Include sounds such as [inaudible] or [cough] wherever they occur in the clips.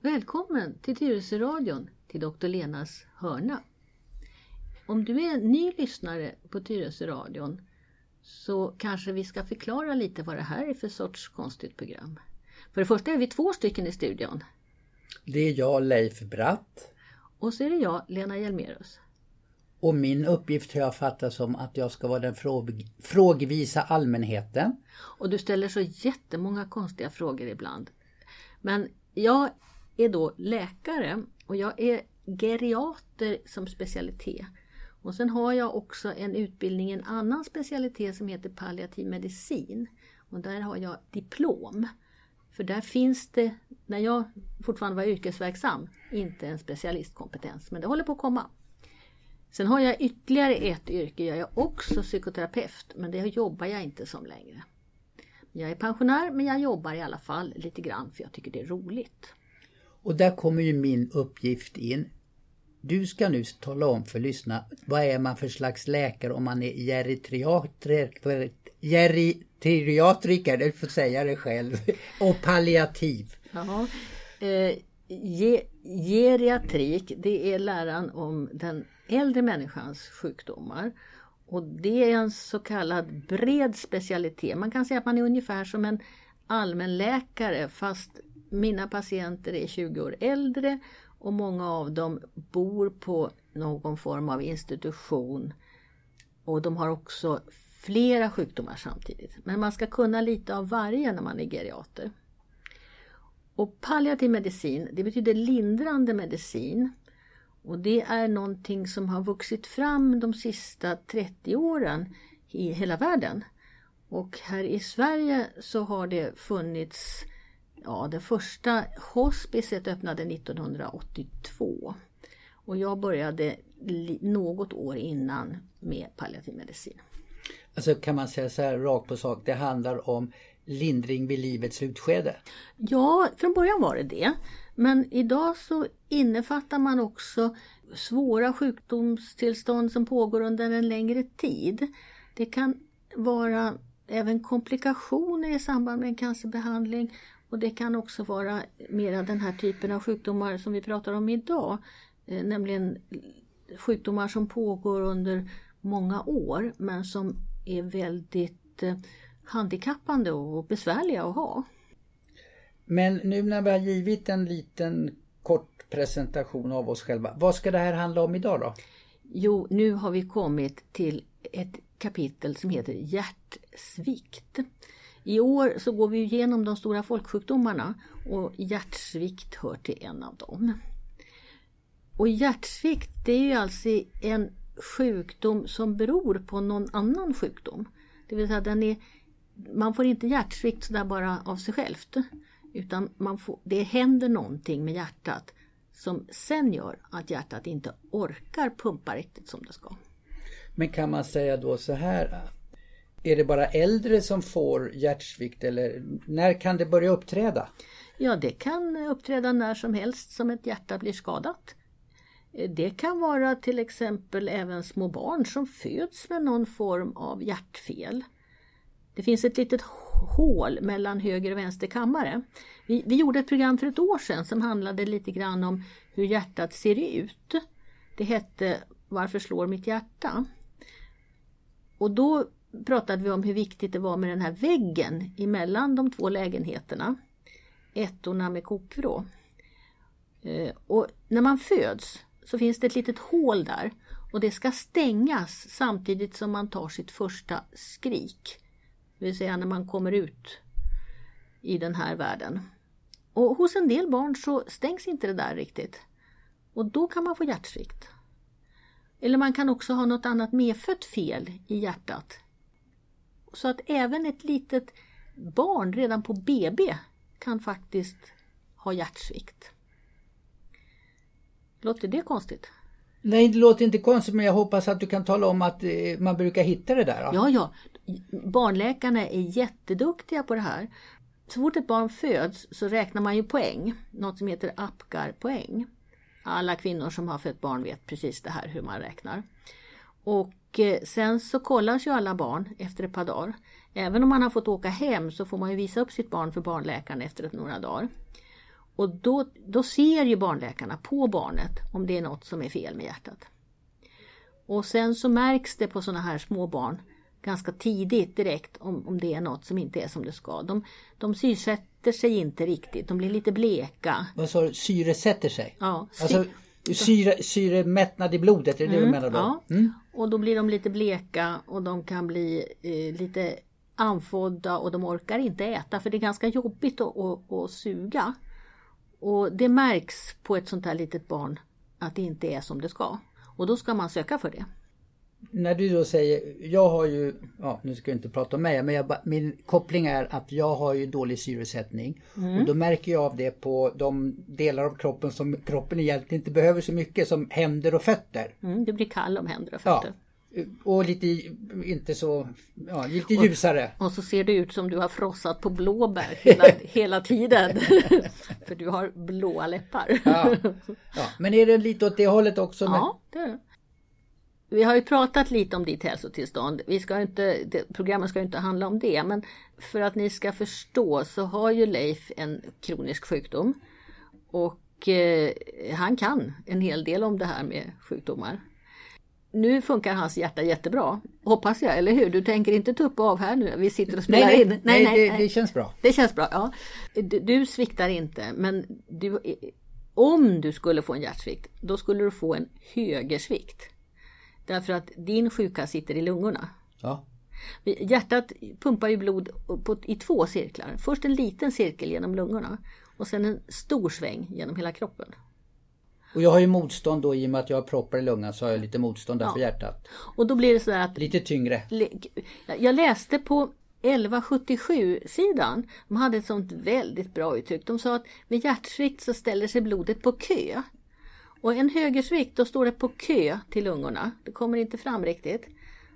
Välkommen till Tyresöradion, till Dr. Lenas hörna. Om du är ny lyssnare på Tyresöradion så kanske vi ska förklara lite vad det här är för sorts konstigt program. För det första är vi två stycken i studion. Det är jag, Leif Bratt. Och så är det jag, Lena Hjelmerus. Och min uppgift har jag fattat som att jag ska vara den fråg frågvisa allmänheten. Och du ställer så jättemånga konstiga frågor ibland. Men jag är då läkare och jag är geriater som specialitet. Och sen har jag också en utbildning i en annan specialitet som heter palliativ medicin. Och där har jag diplom. För där finns det, när jag fortfarande var yrkesverksam, inte en specialistkompetens. Men det håller på att komma. Sen har jag ytterligare ett yrke, jag är också psykoterapeut, men det jobbar jag inte som längre. Jag är pensionär men jag jobbar i alla fall lite grann för jag tycker det är roligt. Och där kommer ju min uppgift in. Du ska nu tala om för lyssna, vad är man för slags läkare om man är geritriatriker, geriatriker, du får säga det själv, [laughs] och palliativ. Jaha. eh, ge, geriatrik, det är läran om den äldre människans sjukdomar. Och det är en så kallad bred specialitet. Man kan säga att man är ungefär som en allmänläkare fast mina patienter är 20 år äldre och många av dem bor på någon form av institution. Och de har också flera sjukdomar samtidigt. Men man ska kunna lite av varje när man är geriater. Och palliativ medicin, det betyder lindrande medicin. Och det är någonting som har vuxit fram de sista 30 åren i hela världen. Och här i Sverige så har det funnits, ja det första hospicet öppnade 1982. Och jag började något år innan med palliativ medicin. Alltså kan man säga så här rakt på sak, det handlar om lindring vid livets slutskede? Ja, från början var det det. Men idag så innefattar man också svåra sjukdomstillstånd som pågår under en längre tid. Det kan vara även komplikationer i samband med en cancerbehandling och det kan också vara mera den här typen av sjukdomar som vi pratar om idag. Eh, nämligen sjukdomar som pågår under många år men som är väldigt eh, handikappande och besvärliga att ha. Men nu när vi har givit en liten kort presentation av oss själva, vad ska det här handla om idag då? Jo, nu har vi kommit till ett kapitel som heter hjärtsvikt. I år så går vi igenom de stora folksjukdomarna och hjärtsvikt hör till en av dem. Och hjärtsvikt det är ju alltså en sjukdom som beror på någon annan sjukdom. Det vill säga den är, man får inte hjärtsvikt sådär bara av sig självt. Utan man får, det händer någonting med hjärtat som sen gör att hjärtat inte orkar pumpa riktigt som det ska. Men kan man säga då så här är det bara äldre som får hjärtsvikt eller när kan det börja uppträda? Ja, det kan uppträda när som helst som ett hjärta blir skadat. Det kan vara till exempel även små barn som föds med någon form av hjärtfel. Det finns ett litet hål mellan höger och vänster kammare. Vi, vi gjorde ett program för ett år sedan som handlade lite grann om hur hjärtat ser ut. Det hette Varför slår mitt hjärta? Och då pratade vi om hur viktigt det var med den här väggen emellan de två lägenheterna. Ettorna med kokvrå. Eh, och när man föds så finns det ett litet hål där och det ska stängas samtidigt som man tar sitt första skrik. Det vill säga när man kommer ut i den här världen. Och hos en del barn så stängs inte det där riktigt. Och då kan man få hjärtsvikt. Eller man kan också ha något annat medfött fel i hjärtat. Så att även ett litet barn redan på BB kan faktiskt ha hjärtsvikt. Låter det konstigt? Nej, det låter inte konstigt men jag hoppas att du kan tala om att eh, man brukar hitta det där. Då. Ja, ja. Barnläkarna är jätteduktiga på det här. Så fort ett barn föds så räknar man ju poäng, något som heter Apgar-poäng. Alla kvinnor som har fött barn vet precis det här hur man räknar. Och eh, sen så kollas ju alla barn efter ett par dagar. Även om man har fått åka hem så får man ju visa upp sitt barn för barnläkaren efter några dagar. Och då, då ser ju barnläkarna på barnet om det är något som är fel med hjärtat. Och sen så märks det på sådana här små barn ganska tidigt direkt om, om det är något som inte är som det ska. De, de syresätter sig inte riktigt, de blir lite bleka. Vad sa du? Syresätter sig? Ja, sy- Alltså syre, syremättnad i blodet, är det det du menar då? ja. Mm. Och då blir de lite bleka och de kan bli eh, lite andfådda och de orkar inte äta för det är ganska jobbigt att, att, att suga. Och det märks på ett sånt här litet barn att det inte är som det ska. Och då ska man söka för det. När du då säger, jag har ju, ja nu ska jag inte prata om mig, men jag, min koppling är att jag har ju dålig syresättning. Mm. Och då märker jag av det på de delar av kroppen som kroppen egentligen inte behöver så mycket som händer och fötter. Mm, det blir kall om händer och Ja. fötter. Och lite, inte så, ja lite ljusare. Och så ser det ut som du har frossat på blåbär [laughs] hela, hela tiden. [laughs] för du har blåa läppar. Ja. Ja, men är det lite åt det hållet också? Ja, det är det. Vi har ju pratat lite om ditt hälsotillstånd. Vi ska inte, det, programmet ska inte handla om det, men för att ni ska förstå så har ju Leif en kronisk sjukdom. Och eh, han kan en hel del om det här med sjukdomar. Nu funkar hans hjärta jättebra, hoppas jag, eller hur? Du tänker inte tuppa av här nu? Vi sitter och nej, spelar nej, in. nej, det, det känns bra. Det känns bra, ja. Du, du sviktar inte, men du, om du skulle få en hjärtsvikt, då skulle du få en högersvikt. Därför att din sjuka sitter i lungorna. Ja. Hjärtat pumpar ju blod på, i två cirklar. Först en liten cirkel genom lungorna och sen en stor sväng genom hela kroppen. Och jag har ju motstånd då i och med att jag har proppar i lungan så har jag lite motstånd där för hjärtat. Och då blir det så att Lite tyngre. Jag läste på 1177-sidan, de hade ett sånt väldigt bra uttryck. De sa att vid hjärtsvikt så ställer sig blodet på kö. Och en högersvikt, då står det på kö till lungorna. Det kommer inte fram riktigt.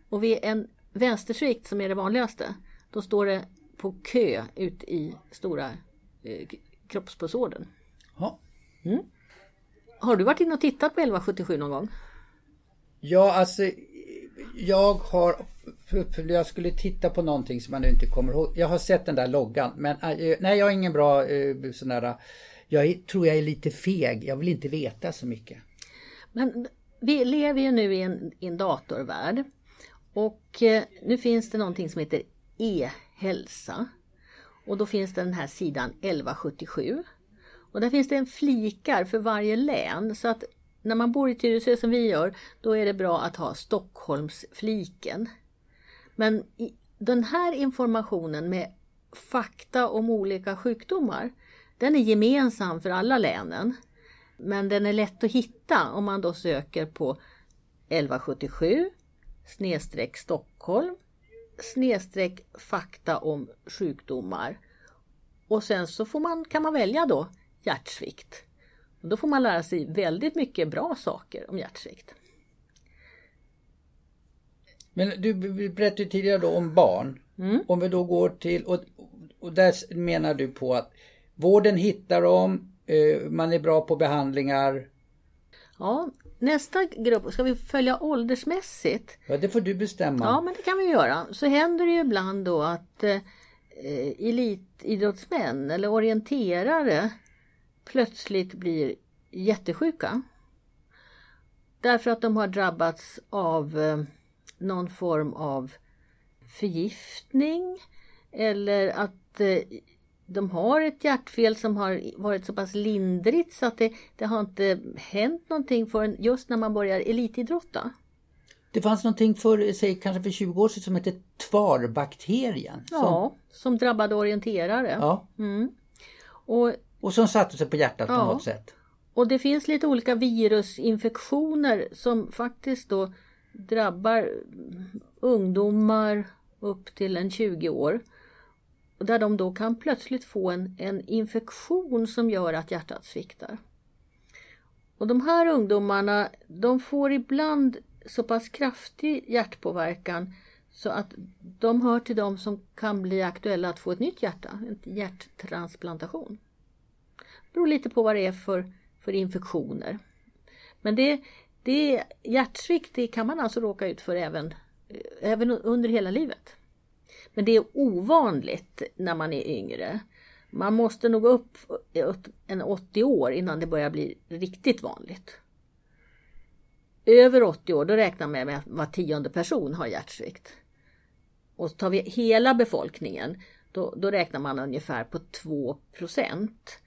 Och vid en vänstersvikt, som är det vanligaste, då står det på kö ut i stora eh, kroppspulsådern. Ja. Har du varit inne och tittat på 1177 någon gång? Ja, alltså jag har jag skulle titta på någonting som nu inte kommer ihåg. Jag har sett den där loggan men eh, nej jag har ingen bra eh, sån där jag är, tror jag är lite feg. Jag vill inte veta så mycket. Men vi lever ju nu i en, i en datorvärld och eh, nu finns det någonting som heter e-hälsa. Och då finns det den här sidan 1177. Och där finns det en flikar för varje län så att när man bor i Tyresö som vi gör då är det bra att ha Stockholmsfliken. Men i, den här informationen med fakta om olika sjukdomar den är gemensam för alla länen. Men den är lätt att hitta om man då söker på 1177 snedstreck Stockholm snedstreck fakta om sjukdomar. Och sen så får man, kan man välja då hjärtsvikt. Och då får man lära sig väldigt mycket bra saker om hjärtsvikt. Men du berättade tidigare då om barn. Om vi då går till och, och där menar du på att vården hittar dem, eh, man är bra på behandlingar. Ja, nästa grupp, ska vi följa åldersmässigt? Ja, det får du bestämma. Ja, men det kan vi göra. Så händer det ju ibland då att eh, elitidrottsmän eller orienterare plötsligt blir jättesjuka. Därför att de har drabbats av eh, någon form av förgiftning eller att eh, de har ett hjärtfel som har varit så pass lindrigt så att det, det har inte hänt någonting förrän just när man börjar elitidrotta. Det fanns någonting för, säg kanske för 20 år sedan som hette tvarbakterien. Som, Ja, som drabbade orienterare. ja. Och, Och som satte sig på hjärtat på Ja. något sätt. och det finns lite olika virusinfektioner som faktiskt då drabbar ungdomar upp till en 20 år. Där de då kan plötsligt få en, en infektion som gör att hjärtat sviktar. Och de här ungdomarna de får ibland så pass kraftig hjärtpåverkan så att de hör till de som kan bli aktuella att få ett nytt hjärta, en hjärttransplantation. Det beror lite på vad det är för, för infektioner. Men det, det hjärtsvikt det kan man alltså råka ut för även, eh, även under hela livet. Men det är ovanligt när man är yngre. Man måste nog upp en 80 år innan det börjar bli riktigt vanligt. Över 80 år, då räknar man med att var tionde person har hjärtsvikt. Och tar vi hela befolkningen, då, då räknar man ungefär på 2 procent.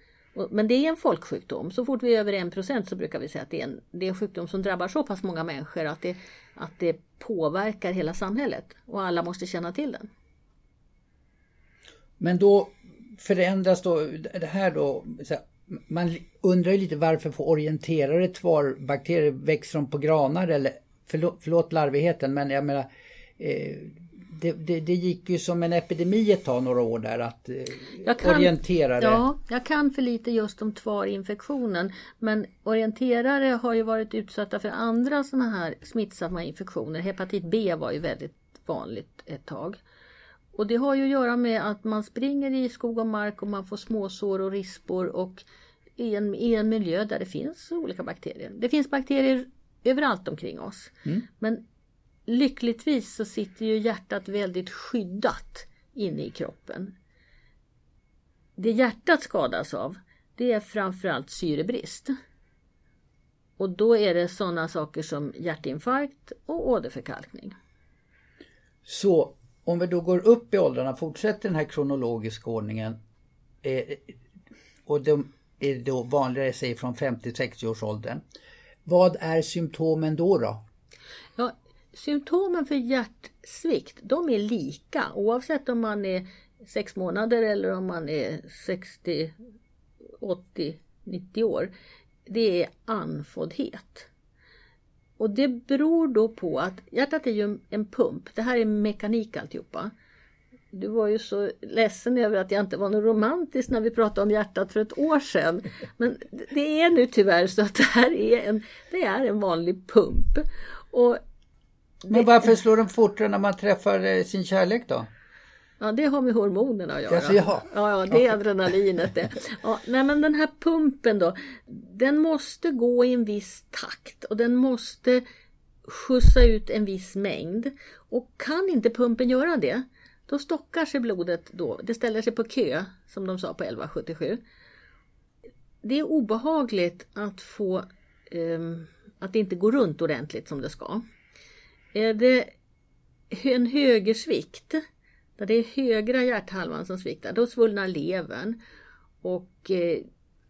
Men det är en folksjukdom. Så fort vi är över 1 procent så brukar vi säga att det är, en, det är en sjukdom som drabbar så pass många människor att det, att det påverkar hela samhället och alla måste känna till den. Men då förändras då det här då? man undrar ju lite varför får orienterare tvarbakterier, växer de på granar eller förlåt, förlåt larvigheten men jag menar eh, det, det, det, gick ju som en epidemi ett tag några år där att eh, kan, orienterare. Ja, jag kan för lite just om tvarinfektionen. Men orienterare har ju varit utsatta för andra sådana här smittsamma infektioner. Hepatit B var ju väldigt vanligt ett tag. Och det har ju att göra med att man springer i skog och mark och man får småsår och rispor och i en, i en miljö där det finns olika bakterier. Det finns bakterier överallt omkring oss. Mm. Men lyckligtvis så sitter ju hjärtat väldigt skyddat inne i kroppen. Det hjärtat skadas av det är framförallt syrebrist. Och då är det sådana saker som hjärtinfarkt och åderförkalkning. Så om vi då går upp i åldrarna, fortsätter den här kronologiska ordningen eh, och de är då vanligare säg från 50-60 års åldern. Vad är symptomen då? då? Symptomen för hjärtsvikt de är lika oavsett om man är 6 månader eller om man är 60, 80, 90 år. Det är andfåddhet. Och det beror då på att hjärtat är ju en pump. Det här är mekanik alltihopa. Du var ju så ledsen över att jag inte var något romantisk när vi pratade om hjärtat för ett år sedan. Men det är nu tyvärr så att det här är en, det är en vanlig pump. Och. Men varför slår den fortare när man träffar eh, sin kärlek då? Ja, det har med hormonerna att göra. Alltså, ja. ja, ja, det är adrenalinet det. Ja, nej, men den här pumpen då, den måste gå i en viss takt och den måste skjutsa ut en viss mängd. Och kan inte pumpen göra det, då stockar sig blodet då. Det ställer sig på kö, som de sa på 1177. Det är obehagligt att få eh, att det inte går runt ordentligt som det ska. Är det en högersvikt där det är högra hjärthalvan som sviktar, då svullnar levern och eh,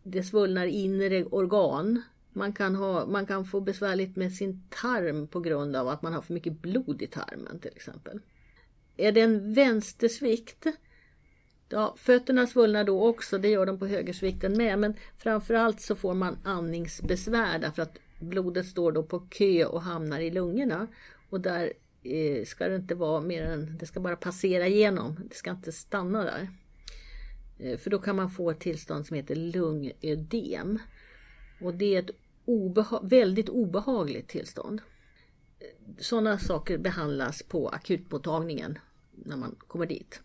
det svullnar inre organ. Man kan, ha, man kan få besvärligt med sin tarm på grund av att man har för mycket blod i tarmen till exempel. Är det en vänstersvikt, ja, fötterna svullnar då också, det gör de på högersvikten med, men framförallt så får man andningsbesvär därför att blodet står då på kö och hamnar i lungorna. Och där eh, ska det inte vara mer än, det ska bara passera igenom, det ska inte stanna där. Eh, för då kan man få ett tillstånd som heter lungödem. Och det är ett obeha väldigt obehagligt tillstånd. Eh, sådana saker behandlas på akutmottagningen när man kommer dit.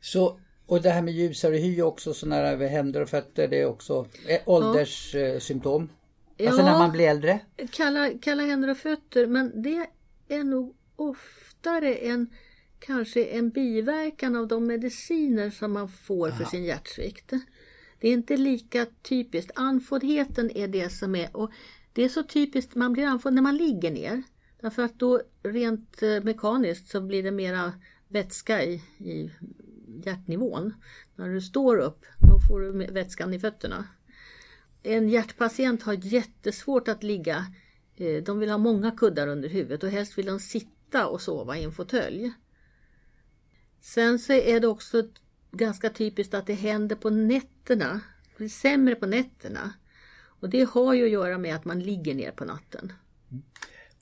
Så, och det här med ljusare hy också, sådana här händer och fötter, det är också ålderssymptom? Ja. Alltså ja, när man blir äldre? Kalla, kalla händer och fötter, men det är nog oftare en kanske en biverkan av de mediciner som man får Aha. för sin hjärtsvikt. Det är inte lika typiskt. Andfåddheten är det som är, och det är så typiskt, man blir andfådd när man ligger ner. Därför att då rent eh, mekaniskt så blir det mera vätska i, i hjärtnivån. När du står upp, då får du vätskan i fötterna en hjärtpatient har jättesvårt att ligga. Eh, de vill ha många kuddar under huvudet och helst vill de sitta och sova i en fåtölj. Sen så är det också ganska typiskt att det händer på nätterna. Det blir sämre på nätterna. Och det har ju att göra med att man ligger ner på natten.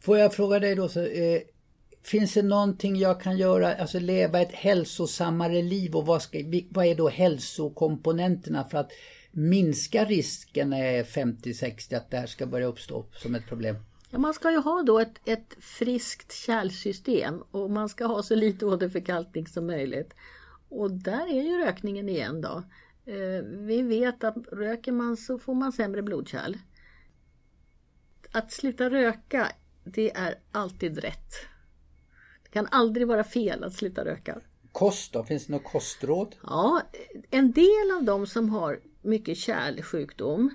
Får jag fråga dig då, så, eh, finns det någonting jag kan göra, alltså leva ett hälsosammare liv och vad, ska, vad är då hälsokomponenterna för att minska risken när 50-60 att det här ska börja uppstå som ett problem? Ja, man ska ju ha då ett, ett friskt kärlsystem och man ska ha så lite åderförkalkning som möjligt. Och där är ju rökningen igen då. Eh, vi vet att röker man så får man sämre blodkärl. Att sluta röka, det är alltid rätt. Det kan aldrig vara fel att sluta röka. kost då? Finns det något kostråd? Ja, en del av dem som har mycket kärlsjukdom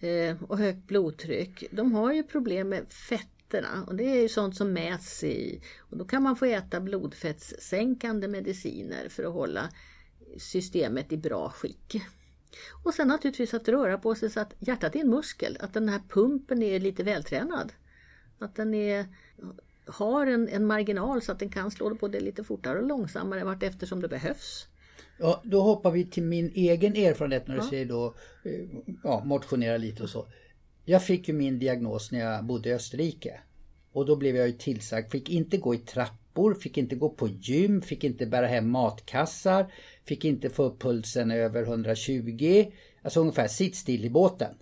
eh, och högt blodtryck, de har ju problem med fetterna och det är ju sånt som mäts i och då kan man få äta blodfettssänkande mediciner för att hålla systemet i bra skick. Och sen naturligtvis att röra på sig så att hjärtat är en muskel, att den här pumpen är lite vältränad. Att den är, har en, en marginal så att den kan slå på det lite fortare och långsammare vart eftersom det behövs. Ja, då hoppar vi till min egen erfarenhet när du ja. säger då eh, ja, motionera lite och så. Jag fick ju min diagnos när jag bodde i Österrike. Och då blev jag ju tillsagd, fick inte gå i trappor, fick inte gå på gym, fick inte bära hem matkassar, fick inte få upp pulsen över 120. Alltså ungefär sitt still i båten.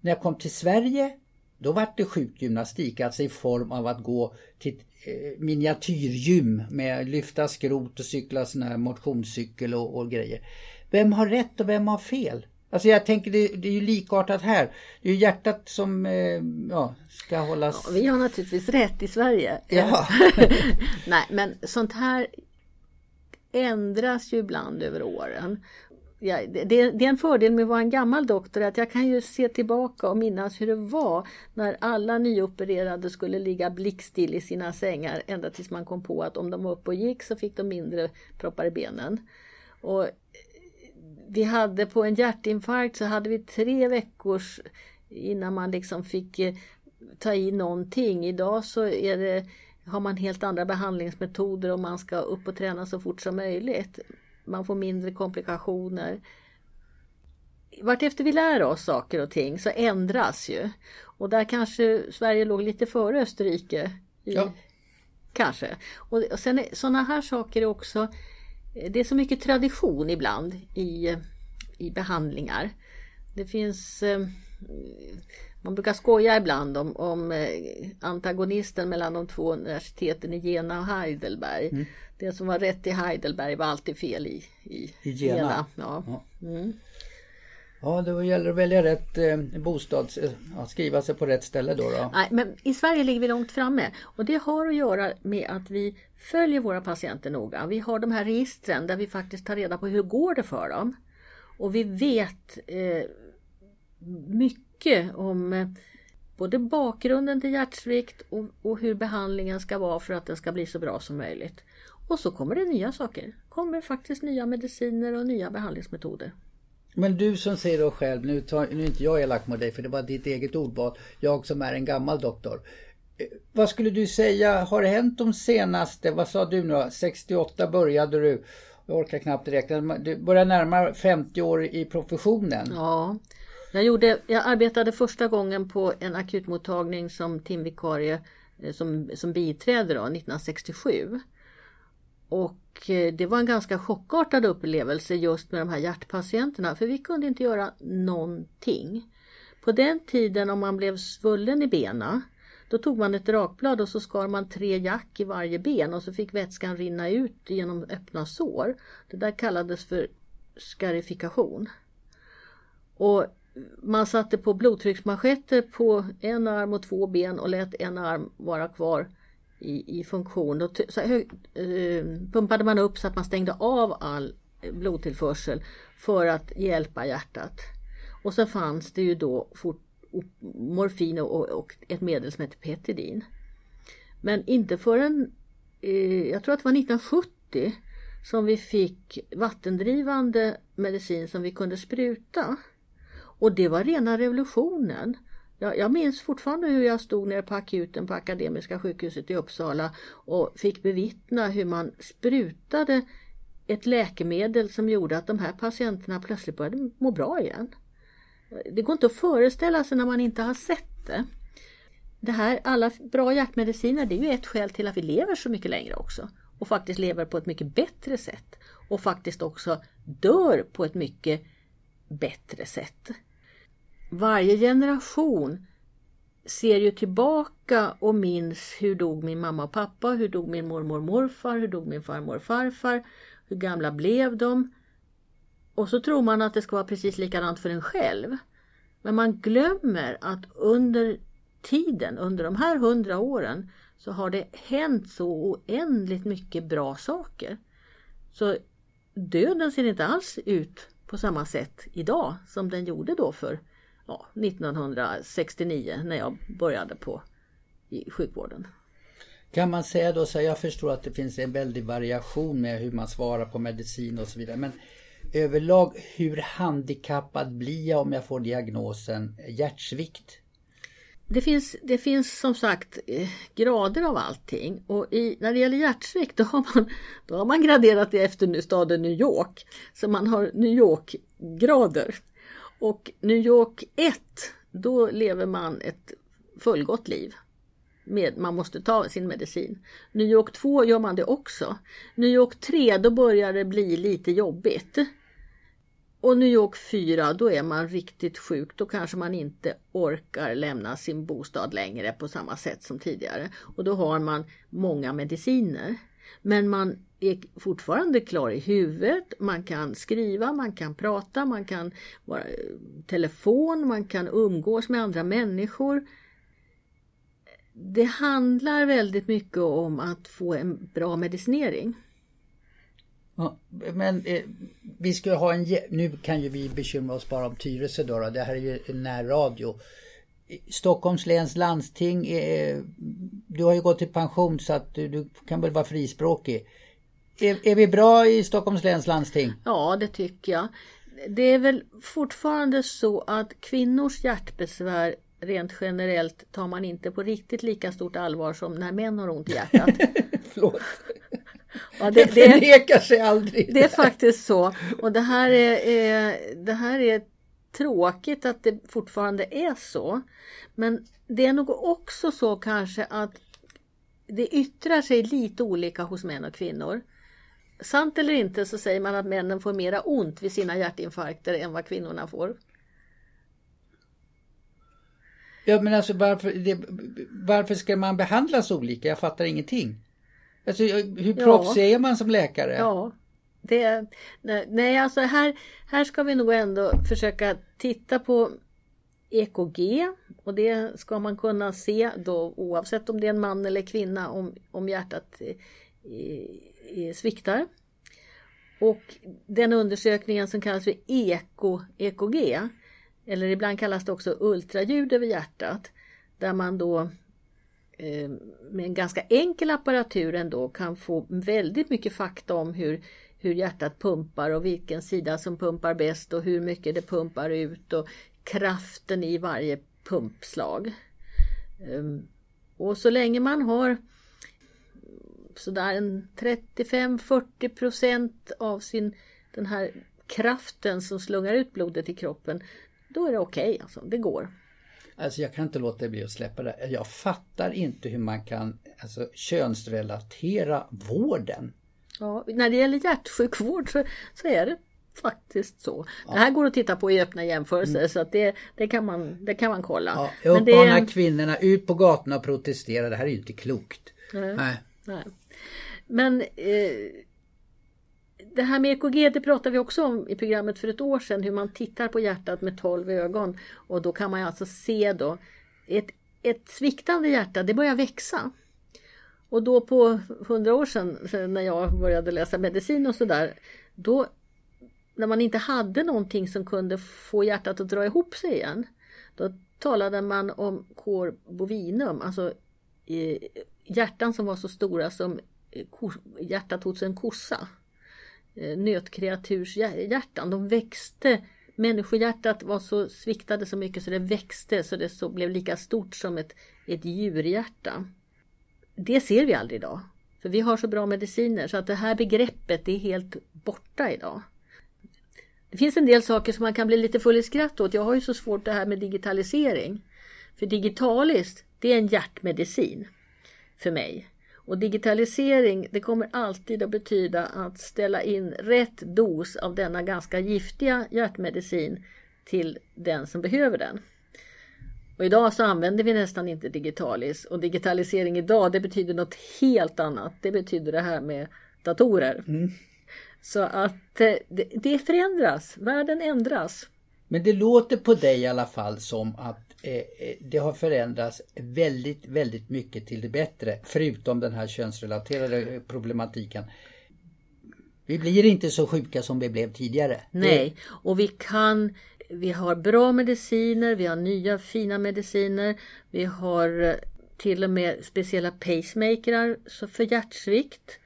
När jag kom till Sverige då var det sjukgymnastik, alltså i form av att gå till eh, miniatyrgym med lyfta skrot och cykla sån här motionscykel och, och, grejer. Vem har rätt och vem har fel? Alltså jag tänker det, det är ju likartat här. Det är ju hjärtat som eh, ja, ska hållas... Ja, vi har naturligtvis rätt i Sverige. Ja. [laughs] Nej men sånt här ändras ju ibland över åren ja, det, det, är en fördel med att vara en gammal doktor att jag kan ju se tillbaka och minnas hur det var när alla nyopererade skulle ligga blickstill i sina sängar ända tills man kom på att om de var uppe och gick så fick de mindre proppar i benen. Och eh, vi hade på en hjärtinfarkt så hade vi tre veckors innan man liksom fick eh, ta i någonting. Idag så är det, har man helt andra behandlingsmetoder och man ska upp och träna så fort som möjligt man får mindre komplikationer. Vartefter vi lär oss saker och ting så ändras ju. Och där kanske Sverige låg lite före Österrike. I, ja. Kanske. Och, sen sådana här saker är också Det är så mycket tradition ibland i, i behandlingar. Det finns eh, man brukar skoja ibland om, om eh, antagonisten mellan de två universiteten i Jena och Heidelberg. Mm. Det som var rätt i Heidelberg var alltid fel i, i, I Jena. Jena. Ja. Ja. Mm. ja, då gäller det att välja rätt eh, bostads... Eh, ja, skriva sig på rätt ställe då, då. Nej, men i Sverige ligger vi långt framme och det har att göra med att vi följer våra patienter noga. Vi har de här registren där vi faktiskt tar reda på hur går det för dem. Och vi vet eh, mycket om eh, både bakgrunden till hjärtsvikt och, och, hur behandlingen ska vara för att den ska bli så bra som möjligt. Och så kommer det nya saker. kommer faktiskt nya mediciner och nya behandlingsmetoder. Men du som säger då själv, nu, tar, nu är inte jag elak mot dig för det var ditt eget ordval, jag som är en gammal doktor. Eh, vad skulle du säga har hänt de senaste, vad sa du nu 68 började du, jag orkar knappt räkna, du börjar närma 50 år i professionen. Ja, jag, gjorde, jag arbetade första gången på en akutmottagning som timvikarie eh, som, som biträde då, 1967. Och eh, det var en ganska chockartad upplevelse just med de här hjärtpatienterna för vi kunde inte göra någonting. På den tiden om man blev svullen i benen då tog man ett rakblad och så skar man tre jack i varje ben och så fick vätskan rinna ut genom öppna sår. Det där kallades för skarifikation. Och man satte på blodtrycksmanschetter på en arm och två ben och lät en arm vara kvar i, i funktion. Då så hög, eh, pumpade man upp så att man stängde av all blodtillförsel för att hjälpa hjärtat. Och så fanns det ju då fort, morfin och, och, ett medel som heter petidin. Men inte förrän, eh, jag tror att det var 1970 som vi fick vattendrivande medicin som vi kunde spruta. Och det var rena revolutionen. Jag, jag minns fortfarande hur jag stod nere på akuten på Akademiska sjukhuset i Uppsala och fick bevittna hur man sprutade ett läkemedel som gjorde att de här patienterna plötsligt började må bra igen. Det går inte att föreställa sig när man inte har sett det. Det här, alla bra hjärtmediciner, det är ju ett skäl till att vi lever så mycket längre också. Och faktiskt lever på ett mycket bättre sätt. Och faktiskt också dör på ett mycket bättre sätt varje generation ser ju tillbaka och minns hur dog min mamma och pappa, hur dog min mormor och morfar, hur dog min farmor och farfar, hur gamla blev de? Och så tror man att det ska vara precis likadant för en själv. Men man glömmer att under tiden, under de här hundra åren, så har det hänt så oändligt mycket bra saker. Så döden ser inte alls ut på samma sätt idag som den gjorde då för ja, 1969 när jag började på i sjukvården. Kan man säga då så jag förstår att det finns en väldig variation med hur man svarar på medicin och så vidare. Men överlag, hur handikappad blir jag om jag får diagnosen hjärtsvikt? Det finns, det finns som sagt eh, grader av allting och i, när det gäller hjärtsvikt [laughs] då har, man, då har man graderat det efter staden New York. Så man har New York-grader. Och New York 1, då lever man ett fullgott liv. Med, man måste ta sin medicin. New York 2 gör man det också. New York 3, då börjar det bli lite jobbigt. Och New York 4, då är man riktigt sjuk. Då kanske man inte orkar lämna sin bostad längre på samma sätt som tidigare. Och då har man många mediciner. Men man är fortfarande klar i huvudet, man kan skriva, man kan prata, man kan vara eh, telefon, man kan umgås med andra människor. Det handlar väldigt mycket om att få en bra medicinering. Ja, men eh, vi ska ha en... Nu kan ju vi bekymra oss bara om Tyresö då, då. Det här är ju närradio. Stockholms läns landsting, eh, eh, du har ju gått i pension så att du, du kan väl vara frispråkig. Är, är, vi bra i Stockholms läns landsting? Ja, det tycker jag. Det är väl fortfarande så att kvinnors hjärtbesvär rent generellt tar man inte på riktigt lika stort allvar som när män har ont i hjärtat. [laughs] Förlåt. Ja, det, det förnekar sig aldrig. Det är faktiskt så. Och det här är, är, det här är tråkigt att det fortfarande är så. Men det är nog också så kanske att det yttrar sig lite olika hos män och kvinnor. Sant eller inte så säger man att männen får mera ont vid sina hjärtinfarkter än vad kvinnorna får. Ja men alltså varför, det, varför ska man behandlas olika? Jag fattar ingenting. Alltså hur proffsig ja. är man som läkare? Ja, det, nej alltså här, här ska vi nog ändå försöka titta på EKG och det ska man kunna se då oavsett om det är en man eller kvinna om, om hjärtat Eh, sviktar. Och den undersökningen som kallas för EKO-EKG eller ibland kallas det också ultraljud över hjärtat där man då eh, med en ganska enkel apparatur ändå kan få väldigt mycket fakta om hur, hur hjärtat pumpar och vilken sida som pumpar bäst och hur mycket det pumpar ut och kraften i varje pumpslag. Ehm, och så länge man har sådär en 35-40 procent av sin den här kraften som slungar ut blodet i kroppen, då är det okej, okay, alltså, det går. Alltså jag kan inte låta bli att släppa det. Jag fattar inte hur man kan alltså, könsrelatera vården. Ja, när det gäller hjärtsjukvård så, så är det faktiskt så. Ja. Det här går att titta på i öppna jämförelser mm. så att det, det, kan man, det kan man kolla. Ja, jag uppmanar det... kvinnorna ut på gatorna och protestera. Det här är ju inte klokt. Nej. Nej. Nej. Men eh, det här med EKG det pratade vi också om i programmet för ett år sedan. Hur man tittar på hjärtat med 12 ögon. Och då kan man alltså se då ett, ett sviktande hjärta, det börjar växa. Och då på hundra år sedan när jag började läsa medicin och sådär. Då när man inte hade någonting som kunde få hjärtat att dra ihop sig igen. Då talade man om cor bovinum, alltså eh, hjärtan som var så stora som eh, hjärtat hos en kossa. Eh, nötkreaturshjärtan, de växte. Människohjärtat var så sviktade så mycket så det växte så det så blev lika stort som ett, ett djurhjärta. Det ser vi aldrig idag. För vi har så bra mediciner så att det här begreppet är helt borta idag. Det finns en del saker som man kan bli lite full i skratt åt. Jag har ju så svårt det här med digitalisering. För digitaliskt, det är en hjärtmedicin för mig. Och digitalisering, det kommer alltid att betyda att ställa in rätt dos av denna ganska giftiga hjärtmedicin till den som behöver den. Och idag så använder vi nästan inte digitalis och digitalisering idag det betyder något helt annat. Det betyder det här med datorer. Mm. Så att eh, det, det förändras, världen ändras. Men det låter på dig i alla fall som att Eh, eh, det har förändrats väldigt, väldigt mycket till det bättre. Förutom den här könsrelaterade eh, problematiken. Vi blir inte så sjuka som vi blev tidigare. Nej, och vi kan vi har bra mediciner, vi har nya fina mediciner, vi har till och med speciella pacemakrar för hjärtsvikt.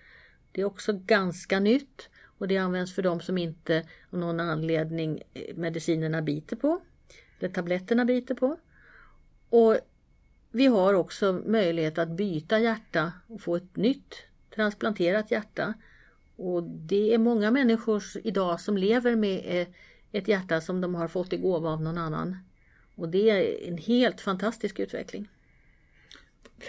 Det är också ganska nytt och det används för de som inte av någon anledning medicinerna biter på. Eller tabletterna biter på. Och vi har också möjlighet att byta hjärta och få ett nytt transplanterat hjärta. Och det är många människor idag som lever med eh, ett hjärta som de har fått i gåva av någon annan. Och det är en helt fantastisk utveckling.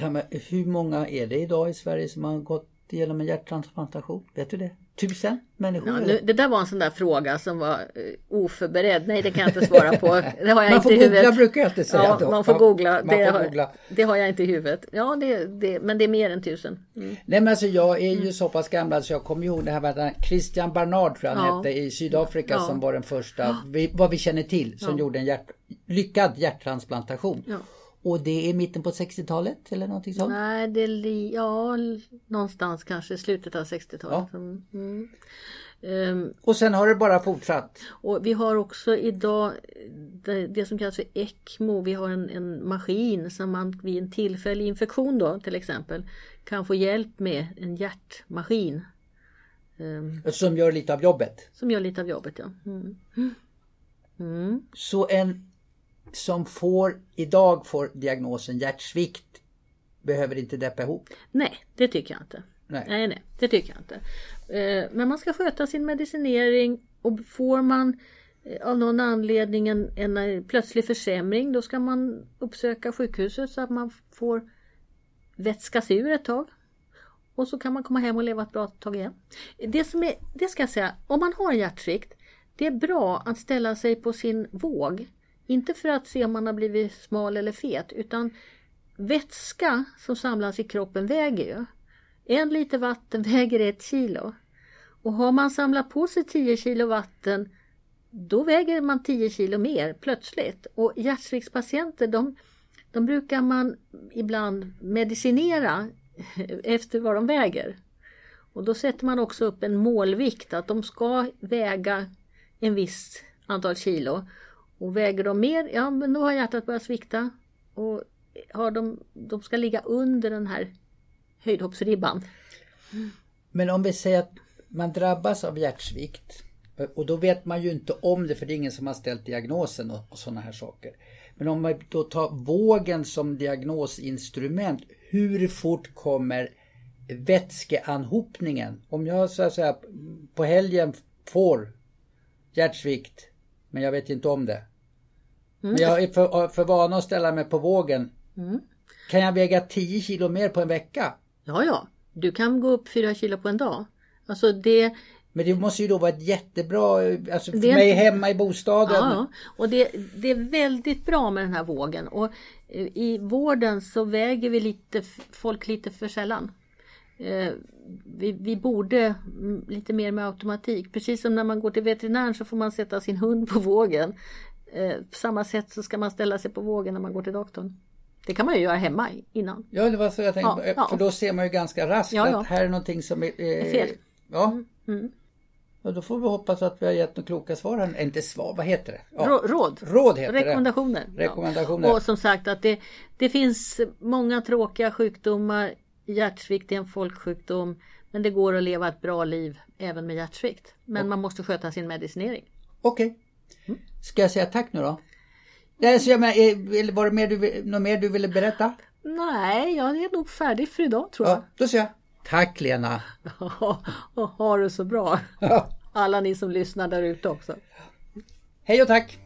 Man, hur många är det idag i Sverige som har gått igenom en hjärttransplantation? Vet du det? Tusen människor? Ja, nu, det där var en sån där fråga som var uh, oförberedd. Nej, det kan jag inte svara på. [laughs] Det har jag man får inte i googla brukar jag alltid säga. Ja, då. man får googla. Man det, får har, googla. det har jag inte i huvudet. Ja, det, det, men det är mer än tusen. Mm. Nej men alltså jag är ju så pass gammal så jag kommer ihåg det här med Christian Barnard tror jag han Ja. hette i Sydafrika Ja. som var den första, vi, vad vi känner till, som gjorde en hjärt, lyckad hjärttransplantation. Ja. Och det är mitten på 60-talet eller någonting sånt? Nej, det är ja, någonstans kanske slutet av 60-talet. Mm. Mm. Ehm, Och sen har det bara fortsatt. Och vi har också idag det, det som kallas för ECMO. Vi har en, en maskin som man vid en tillfällig infektion då till exempel kan få hjälp med en hjärtmaskin. ehm, Som gör lite av jobbet. som gör lite av jobbet. Ja. Mm. Mm. Så en som får idag får diagnosen hjärtsvikt behöver inte deppa ihop. Nej, det tycker jag inte. Nej. Nej, nej, det tycker jag inte. Eh, Men man ska sköta sin medicinering och får man eh, av någon anledning en, en eh, plötslig försämring då ska man uppsöka sjukhuset så att man får vätskas ur ett tag. Och så kan man komma hem och leva ett bra tag igen. Det, som är, det ska jag säga, om man har hjärtsvikt, det är bra att ställa sig på sin våg. Inte för att se om man har blivit smal eller fet utan vätska som samlas i kroppen väger ju. En liter vatten [laughs] väger ett kilo. Och har man samlat på sig 10 kilo vatten då väger man 10 kilo mer plötsligt. Och hjärtsviktspatienter de, de brukar man ibland medicinera [laughs] efter vad de väger. Och då sätter man också upp en målvikt att de ska väga en viss antal kilo. Och väger de mer, ja men då har hjärtat börjat svikta. Och har de, de ska ligga under den här höjdhoppsribban. Men om vi säger att man drabbas av hjärtsvikt och då vet man ju inte om det för det är ingen som har ställt diagnosen och, och sådana här saker. Men om man då tar vågen som diagnosinstrument, hur fort kommer vätskeanhopningen? Om jag så att säga på helgen får hjärtsvikt men jag vet inte om det. Men jag är för, för vana att ställa mig på vågen. Kan jag väga 10 kilo mer på en vecka? Ja, ja, du kan gå upp 4 kilo på en dag. Alltså det, Men det måste ju då vara ett jättebra, alltså för Det är mig inte- hemma i bostaden. Ja, och det, det är väldigt bra med den här vågen. Och eh, i vården så väger vi lite, folk lite för sällan. Eh, Vi, vi borde mm, lite mer med automatik. Precis som när man går till veterinären så får man sätta sin hund på vågen. Eh, På samma sätt så ska man ställa sig på vågen när man går till doktorn. Det kan man ju göra hemma innan. Ja, det var så jag tänkte. Ja, ja. För då ser man ju ganska raskt Ja, ja. att här är någonting som är... eh, fel. Mm, Ja. Och då får vi hoppas att vi har gett några kloka svar. här. Inte svar, vad heter det? Ja. Rå- Råd. Råd heter Rekommendationer. det. Rekommendationer. Och som sagt att det, det finns många tråkiga sjukdomar. Hjärtsvikt är en folksjukdom. Men det går att leva ett bra liv även med hjärtsvikt. Men man måste sköta sin medicinering. Okej. Ska jag säga tack nu då? Nej, så jag men, eh, var det mer du, något mer du ville berätta? Nej, jag är nog färdig för idag tror jag. Ja, då säger jag tack Lena. [laughs] och ha det så bra. Alla ni som lyssnar där ute också. Hej och tack.